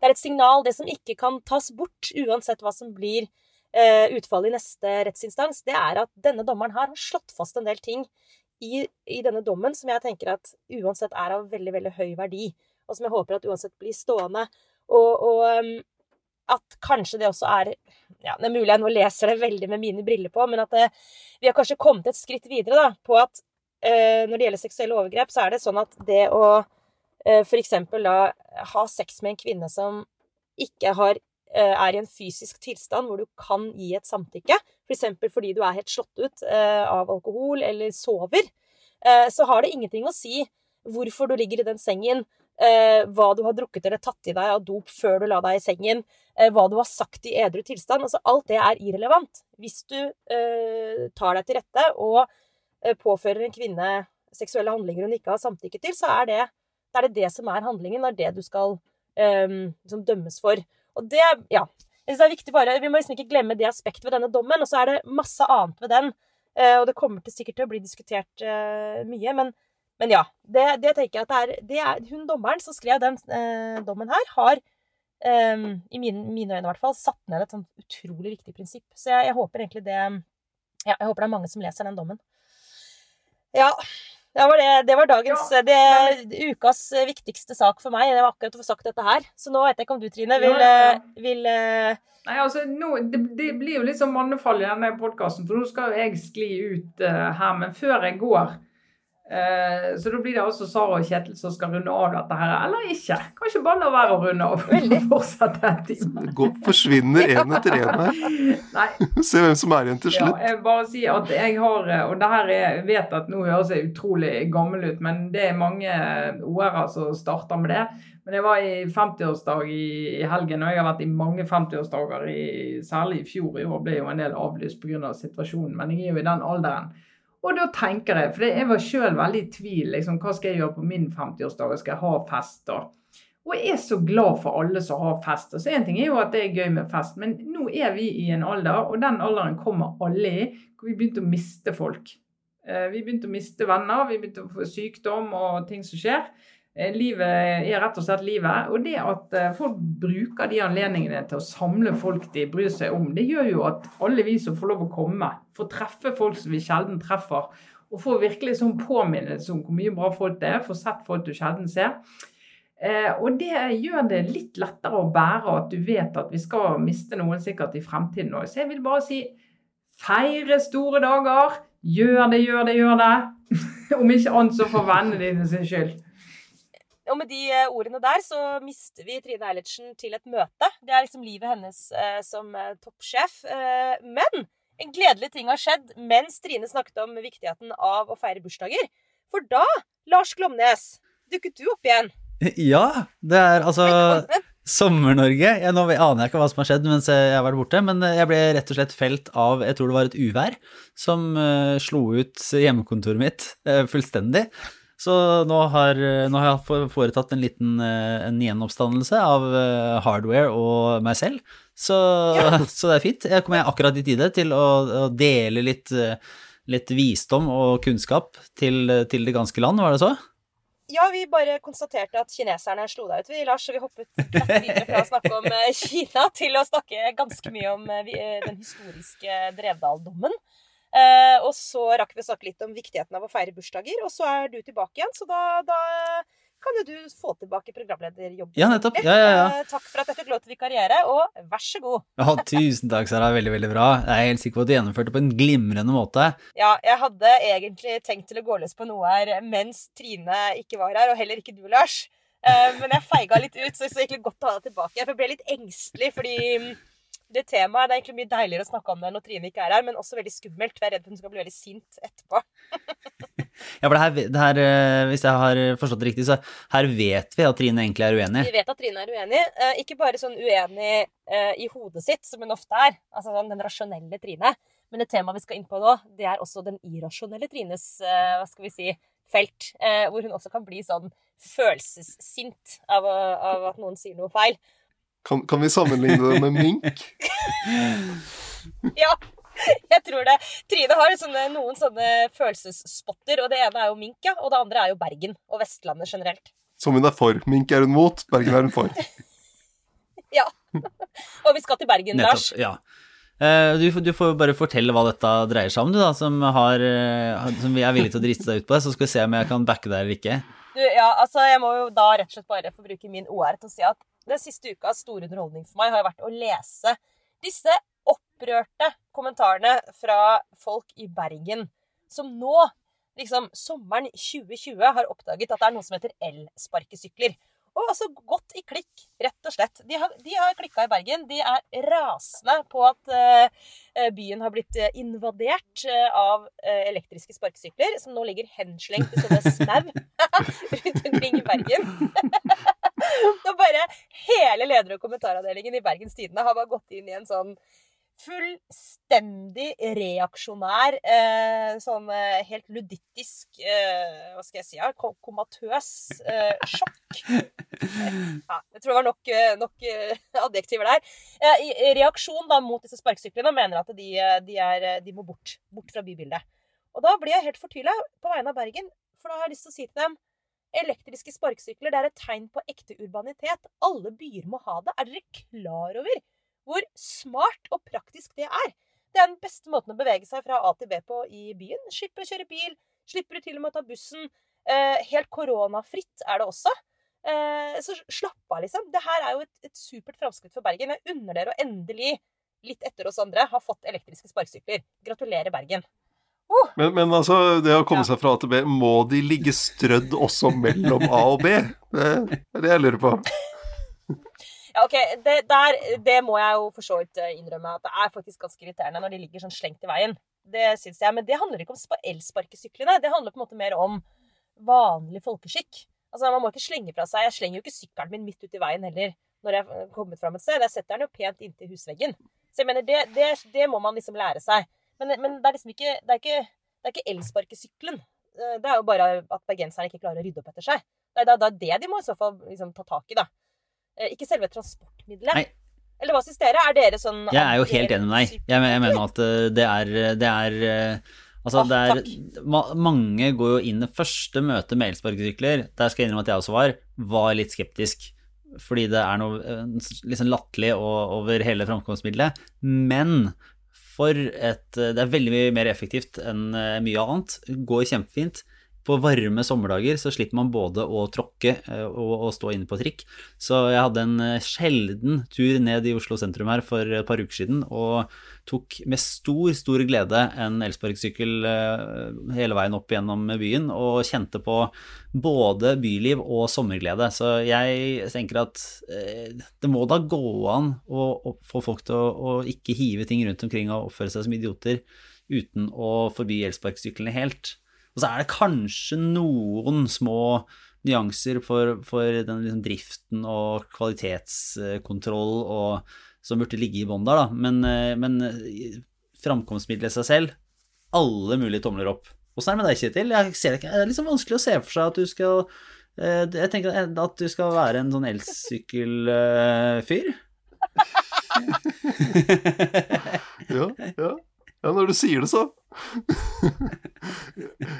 Det er et signal, det som ikke kan tas bort, uansett hva som blir Eh, utfallet i neste rettsinstans, det er at denne dommeren her har slått fast en del ting i, i, denne dommen som jeg tenker at uansett er av veldig, veldig høy verdi, og som jeg håper at uansett blir stående. Og, og um, at kanskje det også er ja, Det er mulig jeg nå leser det veldig med mine briller på, men at det, vi har kanskje kommet et skritt videre da, på at eh, når det gjelder seksuelle overgrep, så er det sånn at det å eh, f.eks. ha sex med en kvinne som ikke har Eh, er i en fysisk tilstand hvor du kan gi et samtykke, f.eks. For fordi du er helt slått ut eh, av alkohol eller sover, eh, så har det ingenting å si hvorfor du ligger i den sengen, hva du har drukket eller tatt i deg av dop før du la deg i sengen, hva du har sagt i edru tilstand. Altså, alt det er irrelevant. Hvis du tar deg til rette og påfører en kvinne seksuelle handlinger hun ikke har samtykke til, så er det det, er det, som er handlingen. Det er det du skal liksom dømmes for. Og det, ja. Jeg synes det er viktig bare, Vi må liksom ikke glemme det aspektet ved denne dommen. Og så er det masse annet ved den. Eh, og det kommer til sikkert til å bli diskutert uh, mye. Men, men ja. Det, det, tenker jeg at det er, det er Hun dommeren som skrev den eh, dommen her, har um, i mine, mine, øyne i hvert fall satt ned et sånt utrolig viktig prinsipp. Så jeg, jeg håper egentlig det ja, Jeg håper det er mange som leser den dommen. Ja. Det var, det, det var dagens ja, det, ukas viktigste sak for meg. Det var akkurat å få sagt dette her. Så nå vet jeg ikke om du, Trine, vil, ja, ja. Eh, vil uh... Nei, altså, nå, det, blir jo litt sånn mannefall i denne podkasten, for nå skal jo jeg skli ut uh, her. Men før jeg går, Eh, så da blir det altså Sara og Kjetil som skal runde av dette her, eller ikke. Kanskje bare la være å runde av. Fortsette en time. Godt forsvinner én etter én her. Se hvem som er igjen til slutt. Ja, jeg bare si at jeg har Og det her er, jeg vet at nå høres jeg utrolig gammel ut, men det er mange OR-er som starter med det. Men jeg var i 50-årsdag i, i, helgen, og jeg har vært i mange 50-årsdager, særlig i fjor. I år ble jo en del avlyst pga. Av situasjonen, men jeg er jo i den alderen og da tenker jeg, for jeg var sjøl veldig i tvil. Liksom, hva skal jeg gjøre på min 50-årsdag? Skal jeg ha fest da? Og jeg er så glad for alle som har fest. Så En ting er jo at det er gøy med fest, men nå er vi i en alder, og den alderen kommer alle i, hvor vi begynte å miste folk. Eh, vi begynte å miste venner, vi begynte å få sykdom og ting som skjer. Eh, livet er rett og slett livet. Og det at eh, folk bruker de anledningene til å samle folk de bryr seg om, det gjør jo at alle vi som får lov å komme, får treffe folk som vi sjelden treffer, og får virkelig sånn påminnelse om hvor mye bra folk det er, får sett folk du sjelden ser. Eh, og det gjør det litt lettere å bære at du vet at vi skal miste noen sikkert i fremtiden òg. Så jeg vil bare si feire store dager. Gjør det, gjør det, gjør det. om ikke annet så for vennene dine sin skyld. Og med de eh, ordene der så mister vi Trine Eilertsen til et møte. Det er liksom livet hennes eh, som eh, toppsjef. Eh, men en gledelig ting har skjedd mens Trine snakket om viktigheten av å feire bursdager. For da, Lars Glomnes, dukket du opp igjen. Ja, det er altså Sommer-Norge. Nå aner jeg ikke hva som har skjedd mens jeg har vært borte, men jeg ble rett og slett felt av jeg tror det var et uvær som uh, slo ut hjemmekontoret mitt uh, fullstendig. Så nå har, nå har, jeg foretatt en liten eh, en gjenoppstandelse av eh, hardware og meg selv. Så, ja. så det er fint. Jeg kommer akkurat i tide til å, å dele litt, eh, litt, visdom og kunnskap til, til, det ganske land, var det så? Ja, vi bare konstaterte at kineserne slo deg ut, vi, Lars. Så vi hoppet videre fra å snakke om Kina til å snakke ganske mye om den historiske Drevdal-dommen. Eh, og så rakk vi å snakke litt om viktigheten av å feire bursdager, og så er du tilbake igjen. Så da, da kan jo du få tilbake programlederjobben. Ja, nettopp. Ja, ja, ja. Eh, Takk for at jeg fikk lov til vikariere, og vær så god. Ja, tusen takk, Sara. Veldig, veldig bra. Jeg er helt sikker på at du gjennomførte på en glimrende måte. Ja, jeg hadde egentlig tenkt til å gå løs på noe her mens Trine ikke var her, og heller ikke du, Lars. Eh, Men jeg feiga litt ut, så det er egentlig godt å ha deg tilbake. Jeg ble litt engstelig, fordi det temaet det er egentlig mye deiligere å snakke om det når Trine ikke er her, men også veldig skummelt. Jeg er redd for hun skal bli veldig sint etterpå. Ja, for det her, det her, eh, hvis jeg har forstått det riktig, så her vet vi at Trine egentlig er uenig. Vi vet at Trine er uenig. eh, Ikke bare sånn uenig eh, i hodet sitt, som hun ofte er, altså sånn den rasjonelle Trine, men det temaet vi skal inn på nå, det er også den irrasjonelle Trines, hva skal vi si, felt. eh, Hvor hun også kan bli sånn følelsessint av, av at noen sier noe feil. Kan, kan vi sammenligne det med mink? Ja, jeg tror det. Trine har sånne, noen sånne følelsesspotter, og det ene er jo Mink, ja, og det andre er jo Bergen og Vestlandet generelt. Som hun er for. Mink er hun mot, Bergen er hun for. Ja. Og vi skal til Bergen, Lars. Nettopp. Ja. Eh, Du, får- du får bare fortelle hva dette dreier seg om, du, da, som, har, eh, som vi er villige til å driste deg ut på det. Så skal vi se om jeg kan backe deg eller ikke. Du, ja, altså, jeg må jo da rett og slett bare få bruke min OR til å si at den siste ukas store underholdning for meg har vært å lese disse opprørte kommentarene fra folk i Bergen som nå, liksom sommeren 2020, har oppdaget at det er noe som heter elsparkesykler. Og altså gått i klikk, rett og slett. De har, de har klikka i Bergen. De er rasende på at uh, byen har blitt eh, invadert uh, av uh, elektriske sparkesykler, som nå ligger henslengt i sånne snau rundt omkring i Bergen. og bare hele leder- og kommentaravdelingen i Bergens Tidende har bare gått inn i en sånn fullstendig reaksjonær, eh, sånn eh, helt ludittisk eh, Hva skal jeg si? Ja, ko- komatøs eh, sjokk. Ja, jeg tror det var nok, eh, nok adjektiver der. Reaksjon da mot disse sparkesyklene mener at de, de, er, de må bort, bort fra bybildet. Og da blir jeg helt fortvila på vegne av Bergen, for da har jeg lyst til å si til dem Elektriske sparkesykler er et tegn på ekte urbanitet. Alle byer må ha det. Er dere klar over hvor smart og praktisk det er? Det er den beste måten å bevege seg fra A til B på i byen. Slipper å kjøre bil, slipper du til og med å ta bussen. Eh, helt koronafritt er det også. Eh, så slapp av, liksom. Det her er jo et, et supert framskritt for Bergen. Jeg unner dere å endelig, litt etter oss andre, ha fått elektriske sparkesykler. Gratulerer, Bergen. Men, men altså, det å komme seg fra A til B, må de ligge strødd også mellom A og B? Det er det jeg lurer på. Ja, ok, det, der, det må jeg jo for så vidt eh, innrømme at det er faktisk ganske irriterende når de ligger sånn slengt i veien. Det syns jeg. Men det handler ikke om elsparkesyklene. Det handler på en måte mer om vanlig folkeskikk. Altså, Man må ikke slenge fra seg Jeg slenger jo ikke sykkelen min midt ut i veien heller når jeg har kommet fram et sted. Jeg setter den jo pent inntil husveggen. Så jeg mener, det, det, det må man liksom lære seg. Men, men det er liksom ikke Det er ikke, det er ikke elsparkesykkelen. Eh, Det er jo bare at bergenserne ikke klarer å rydde opp etter seg. Det er, det er det de må i så fall liksom ta tak i, da. Eh, Ikke selve transportmiddelet. Nei. Eller hva syns dere? Er dere sånn Jeg er jo helt enig med deg. Jeg, jeg mener at eh, det er, det er Altså, Åh, det er ma Mange går jo inn i første møte med elsparkesykler, der skal jeg innrømme at jeg også var, var litt skeptisk. Fordi det er noe liksom latterlig over hele framkomstmiddelet. Men for et eh, Det er veldig mye mer effektivt enn eh, mye annet. Går kjempefint. På varme sommerdager så slipper man både å tråkke eh, og, og stå inne på trikk. Så jeg hadde en eh, sjelden tur ned i Oslo sentrum her for et par uker siden, og tok med stor, stor glede en elsparkesykkel eh, hele veien opp gjennom byen, og kjente på både byliv og sommerglede. Så jeg tenker at det må da gå an å få folk til å, å ikke hive ting rundt omkring og oppføre seg som idioter uten å forby elsparkesyklene helt. Og så er det kanskje noen små nyanser for, for den liksom driften og kvalitetskontroll og, som burde ligge i bånn der, da. Men, eh, men eh, framkomstmiddelet seg selv, alle mulige tomler opp. Åssen er det med deg, Kjetil? Jeg ser det. Det er liksom vanskelig å se for seg at du skal eh, Jeg tenker at du skal være en sånn elsykkelfyr. Ja, ja. ja, når du sier det, så.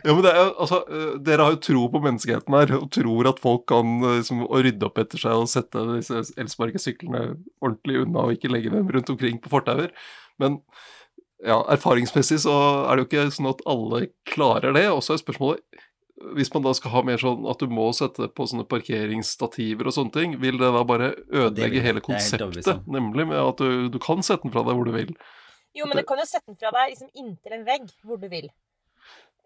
ja, men det er altså, eh, Dere har jo tro på menneskeheten her, og tror at folk kan eh, liksom, rydde opp etter seg og sette disse elsparkesyklene ordentlig unna og ikke legge dem rundt omkring på fortauer. Men ja, erfaringsmessig så er det jo ikke sånn at alle klarer det. Og så er spørsmålet hvis man da skal ha mer sånn at du må sette på sånne parkeringsstativer og sånne ting, vil det da bare ødelegge vil- hele konseptet? Nemlig med at du, du kan sette den fra deg hvor du vil. Jo, men du kan jo sette den fra deg liksom inntil en vegg hvor du vil.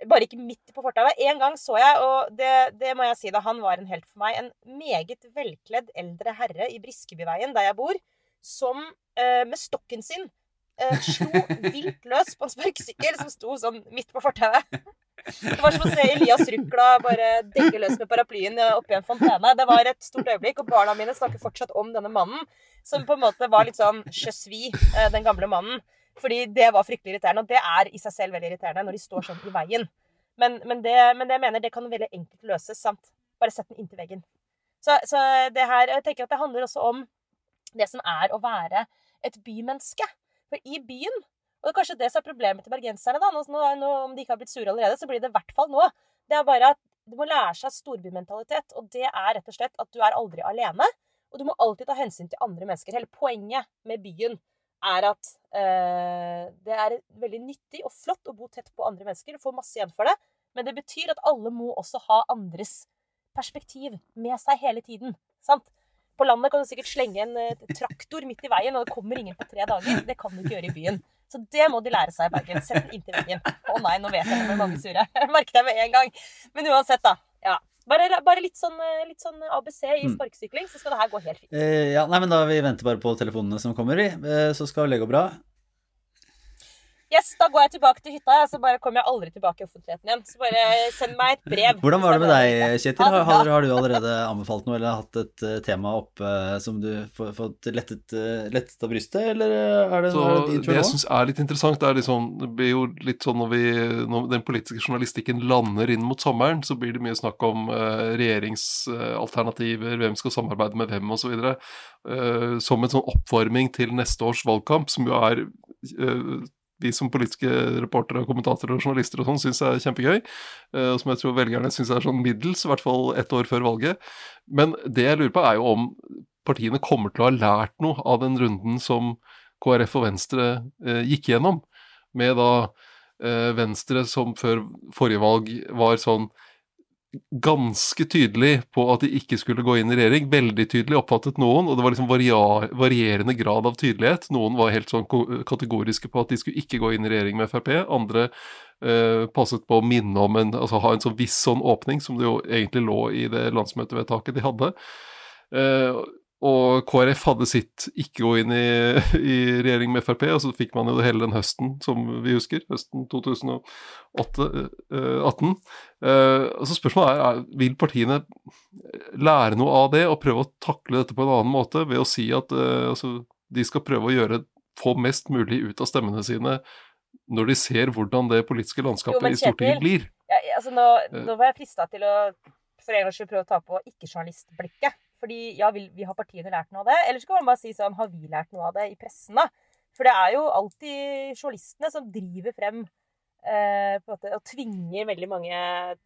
Bare ikke midt på fortauet. En gang så jeg, og det, det må jeg si da, han var en helt for meg, en meget velkledd eldre herre i Briskebyveien, der jeg bor, som eh, med stokken sin eh, slo vilt løs på en sparkesykkel som sto sånn midt på fortauet. Det var som å se Elias Rukla bare degge løs med paraplyen oppi en fontene. Det var et stort øyeblikk, og barna mine snakker fortsatt om denne mannen, som på en måte var litt sånn je suis, eh, den gamle mannen. Fordi det var fryktelig irriterende, og det er i seg selv veldig irriterende når de står sånn i veien. Men, men, det, men det jeg mener, det kan veldig enkelt løses. sant? Bare sett den inntil veggen. Så, så det her, jeg tenker at det handler også om det som er å være et bymenneske. For i byen Og det er kanskje det som er problemet til bergenserne. da, nå, nå, Om de ikke har blitt sure allerede, så blir det i hvert fall nå. Det er bare at du må lære seg storbymentalitet. Og det er rett og slett at du er aldri alene. Og du må alltid ta hensyn til andre mennesker. Hele poenget med byen er at eh, det er veldig nyttig og flott å bo tett på andre mennesker. Du får masse igjen for det. Men det betyr at alle må også ha andres perspektiv med seg hele tiden. Sant? På landet kan du sikkert slenge en eh, traktor midt i veien, og det kommer ingen på tre dager. Det kan du ikke gjøre i byen. Så det må de lære seg i Bergen. Sett den inntil veggen. Å nei, nå vet jeg det blir mange sure. Merket det med en gang. Men uansett, da. Ja. Bare, bare litt, sånn, eh, litt sånn ABC i Mm. sparkesykling, så skal det her gå helt fint. Eh, ja, nei, men da Vi venter bare på telefonene som kommer, i. Eh, så skal gå bra. Yes, da går jeg tilbake til hytta, og så bare kommer jeg aldri tilbake i offentligheten igjen. Så bare send meg et brev. Hvordan var det med deg, Kjetil? Har, har, har du allerede anbefalt noe, eller hatt et eh, tema oppe eh, som du har fått lettet, eh, lettet av brystet, eller er det, Så er det din det jeg syns er litt interessant, det er liksom, det blir jo litt sånn når, vi, når den politiske journalistikken lander inn mot sommeren, så blir det mye snakk om uh, regjeringsalternativer, hvem skal samarbeide med hvem osv. Uh, som en sånn oppvarming til neste års valgkamp, som jo er eh, vi som politiske reportere, kommentatorer og journalister og sånn syns er kjempegøy, eh, og som jeg tror velgerne syns er sånn middels, i hvert fall ett år før valget. Men det jeg lurer på, er jo om partiene kommer til å ha lært noe av den runden som KrF og Venstre eh, gikk gjennom, med da eh, Venstre som før forrige valg var sånn ganske tydelig på at de ikke skulle gå inn i regjering. Veldig tydelig oppfattet noen, og det var liksom varierende grad av tydelighet. Noen var helt sånn kategoriske på at de skulle ikke gå inn i regjering med Frp. Andre eh, passet på å minne om en, altså ha en sånn viss sånn åpning, som det jo egentlig lå i det landsmøtevedtaket de hadde. Eh, og KrF hadde sitt ikke gå inn i, i regjering med Frp, og så fikk man jo det hele den høsten som vi husker, høsten 2018. Eh, så spørsmålet er, er vil partiene lære noe av det og prøve å takle dette på en annen måte ved å si at eh, altså, de skal prøve å gjøre, få mest mulig ut av stemmene sine når de ser hvordan det politiske landskapet Jo, i Stortinget blir. Ja, altså nå, nå var jeg frista til å for en gangs skyld prøve å ta på ikke-journalistblikket. Fordi ja, vi, vi har partiene lært noe av det? Eller så kan man bare si sånn, har vi lært noe av det i pressen, da? For det er jo alltid journalistene som driver frem eh, måte, og tvinger veldig mange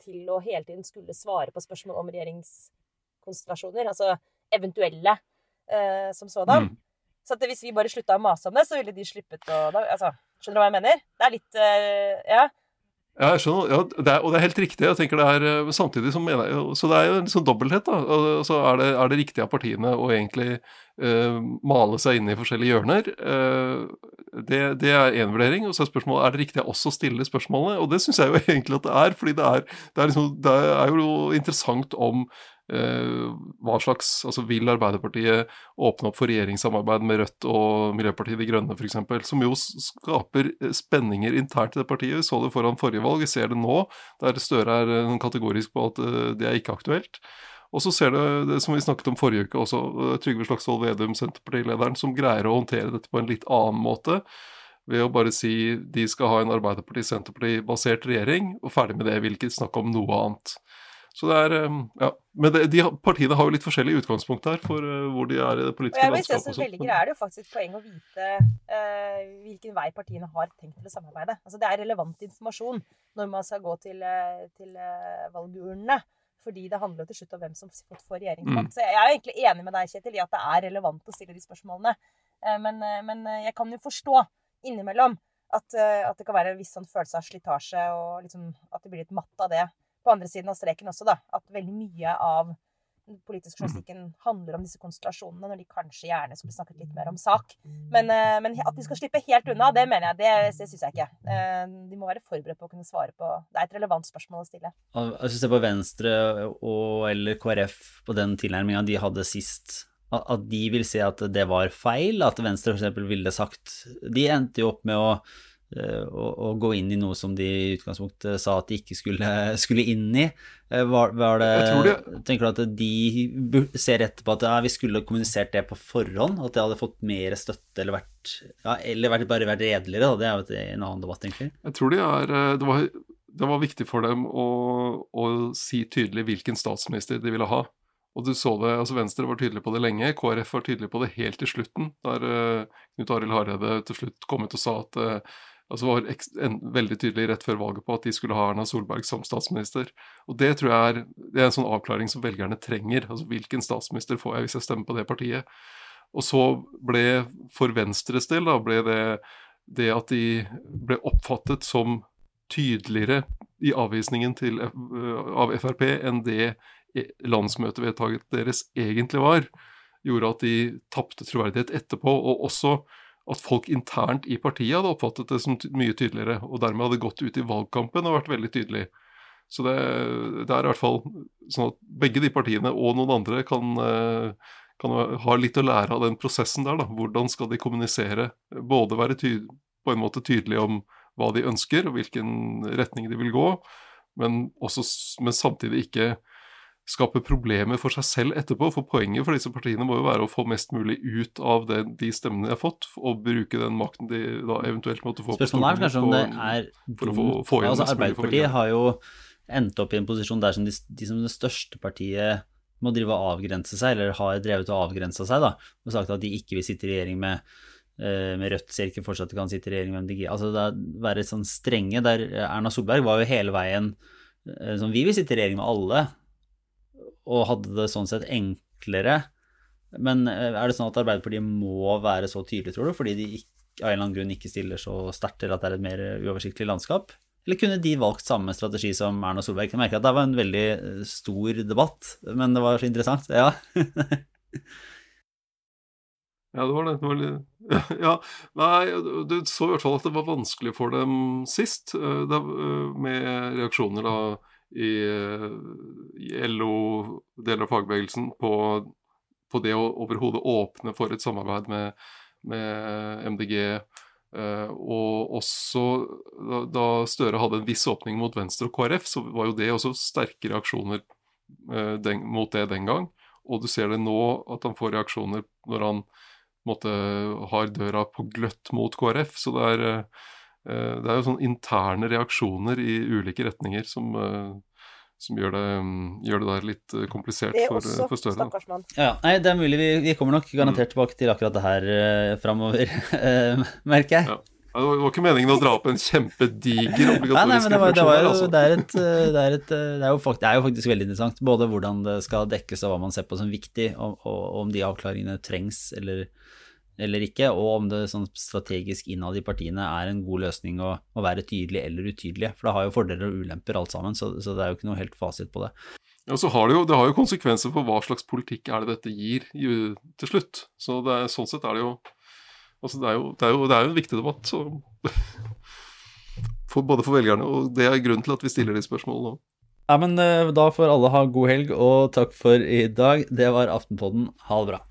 til å hele tiden skulle svare på spørsmål om regjeringskonstellasjoner. Altså eventuelle eh, som sådan. Mm. Så hvis vi bare slutta å mase om det, så ville de sluppet å da, altså, Skjønner du hva jeg mener? Det er litt eh, Ja. Ja, jeg skjønner, ja, det er, og det er helt riktig. jeg tenker det er, eh, Samtidig som mener jeg Så det er jo en sånn dobbelthet. da, og Så er det, er det riktig av partiene å egentlig uh, male seg inn i forskjellige hjørner. Uh, det, det er én vurdering. Og så er spørsmålet er det riktig av oss å stille spørsmålene. Og det syns jeg jo egentlig at det er. fordi det er, det er, liksom, det er jo interessant om hva slags altså Vil Arbeiderpartiet åpne opp for regjeringssamarbeid med Rødt og Miljøpartiet De Grønne f.eks., som jo skaper eh, spenninger internt i det partiet. Vi så det foran forrige valg, vi ser det nå, der Støre er eh, kategorisk på at eh, det er ikke aktuelt. Og så ser du det som vi snakket om forrige uke også, eh, Trygve Slagsvold Vedum, Senterpartilederen, som greier å håndtere dette på en litt annen måte. Ved å bare si de skal ha en Arbeiderparti-Senterparti-basert regjering, og ferdig med det, vil ikke snakke om noe annet. Så det er, eh, ja. Men det, de, partiene har jo litt forskjellig utgangspunkt her for eh, hvor de er i det Og politiske at landskapet. som velger er det jo faktisk et poeng å vite uh, hvilken vei partiene har tenkt til å samarbeide. Altså Det er relevant informasjon når man skal gå til, eh, til uh, valgurnene. Fordi det handler jo til slutt om hvem som får regjeringsmakt. Mm. Så jeg er jo egentlig enig med deg, Kjetil, i at det er relevant å stille de spørsmålene. Uh, men, men jeg kan jo forstå innimellom at, at det kan være en viss sånn følelse av slitasje, og liksom at det blir litt matt av det på andre siden av streken også, da. At veldig mye av den politiske journalistikken handler om disse konstellasjonene, når de kanskje gjerne skulle snakket litt mer om sak. Men, eh, men at de skal slippe helt unna, det mener jeg, det, det syns jeg ikke. Eh, de må være forberedt på å kunne svare på Det er et relevant spørsmål å stille. Hvis du ser på Venstre og eller KrF på den tilnærminga de hadde sist, at de vil se at det var feil, at Venstre f.eks. ville sagt De endte jo opp med å å, å, gå inn i noe som de i utgangspunktet sa at de ikke skulle, skulle inn i. Eh, var, var det, det, tenker du at de ser etterpå at ja, vi skulle kommunisert det på forhånd? At det hadde fått mer støtte eller vært, ja, eller vært, bare vært redeligere? Da. Det er jo en annen debatt, egentlig. Jeg tror de er, eh, det, var, det var viktig for dem å, å si tydelig hvilken statsminister de ville ha. Og du så det, altså Venstre var tydelig på det lenge, KrF var tydelig på det helt til slutten, der Knut Arild Hareide til slutt kom ut og sa at altså var en, veldig tydelig rett før valget på at de skulle ha Erna Solberg som statsminister. Og Det tror jeg er, det er en sånn avklaring som velgerne trenger. altså Hvilken statsminister får jeg hvis jeg stemmer på det partiet? Og så ble, for Venstres del, da, ble det det at de ble oppfattet som tydeligere i avvisningen til, av Frp enn det landsmøtevedtaket deres egentlig var, gjorde at de tapte troverdighet etterpå. Og også at folk internt i partiet hadde oppfattet det som mye tydeligere, og dermed hadde gått ut i valgkampen og vært veldig tydelig. Så det, det er i hvert fall sånn at begge de partiene og noen andre kan, eh, kan ha litt å lære av den prosessen der. da. Hvordan skal de kommunisere? Både være på en måte tydelige om hva de ønsker, og hvilken retning de vil gå, men, også, men samtidig ikke skape problemer for seg selv etterpå. For poenget for disse partiene må jo være å få mest mulig ut av det, de stemmene de har fått, og bruke den makten de da eventuelt måtte få Spørsmålet er kanskje om det er for å få, få altså, Arbeiderpartiet har jo endt opp i en posisjon der som de, de som det største partiet må drive og avgrense seg, eller har drevet og avgrensa seg, da, og sagt at de ikke vil sitte i regjering med eh, med Rødt ser ikke fortsatt kan sitte i regjering med MDG. Altså det er, være sånn strenge der Erna Solberg var jo hele veien sånn vi vil sitte i regjering med alle, og hadde det sånn sett enklere. Men eh, er det sånn at Arbeiderpartiet må være så tydelig, tror du, fordi de ikke, av en eller annen grunn ikke stiller så sterkt til at det er et mer uoversiktlig landskap? Eller kunne de valgt samme strategi som Erna Solberg? Jeg merker at det var en veldig eh, stor debatt, men det var så interessant. Ja. ja, det var det. Ja, nei, du så i hvert fall at det var vanskelig for dem sist, eh, med reaksjoner da i, i LO, deler av fagbevegelsen, på, på det å overhodet åpne for et samarbeid med, med MDG. Uh, og også da, da, Støre hadde en viss åpning mot Venstre og KrF, så var jo det også sterke reaksjoner uh, den, mot det den gang. Og du ser det nå, at han får reaksjoner når han måtte, har døra på gløtt mot KrF. Så det er uh, Eh, det er jo sånne interne reaksjoner i ulike retninger som, eh, som gjør, det, mm, gjør det, der litt eh, komplisert for, for Støre. Ja, nei, det er mulig vi, vi kommer nok garantert mm. tilbake til akkurat det her uh, framover, merker jeg. Ja. Det var ikke meningen å dra opp en kjempediger obligatorisk nei, nei, det, var, det, var jo, altså. er er er det er jo faktisk veldig interessant. Både hvordan det skal dekkes og hva man ser på som viktig, og, og, og om de avklaringene trengs eller, eller ikke, og om det sånn strategisk innad i partiene er en god løsning å, å, være tydelig eller utydelig. For det har jo fordeler og ulemper alt sammen, så, så det er jo ikke noe helt fasit på det. Ja, så har det, jo, det har jo konsekvenser for hva slags politikk er det dette gir til slutt. Så det sånn sett er det jo altså det, er jo, det, er jo, det er jo en viktig debatt. Så, for, både for velgerne, og det er grunnen til at vi stiller de spørsmålene nå. Ja, men eh, da får alle ha god helg, og takk for i dag. Det var Aftenpodden. Ha det bra.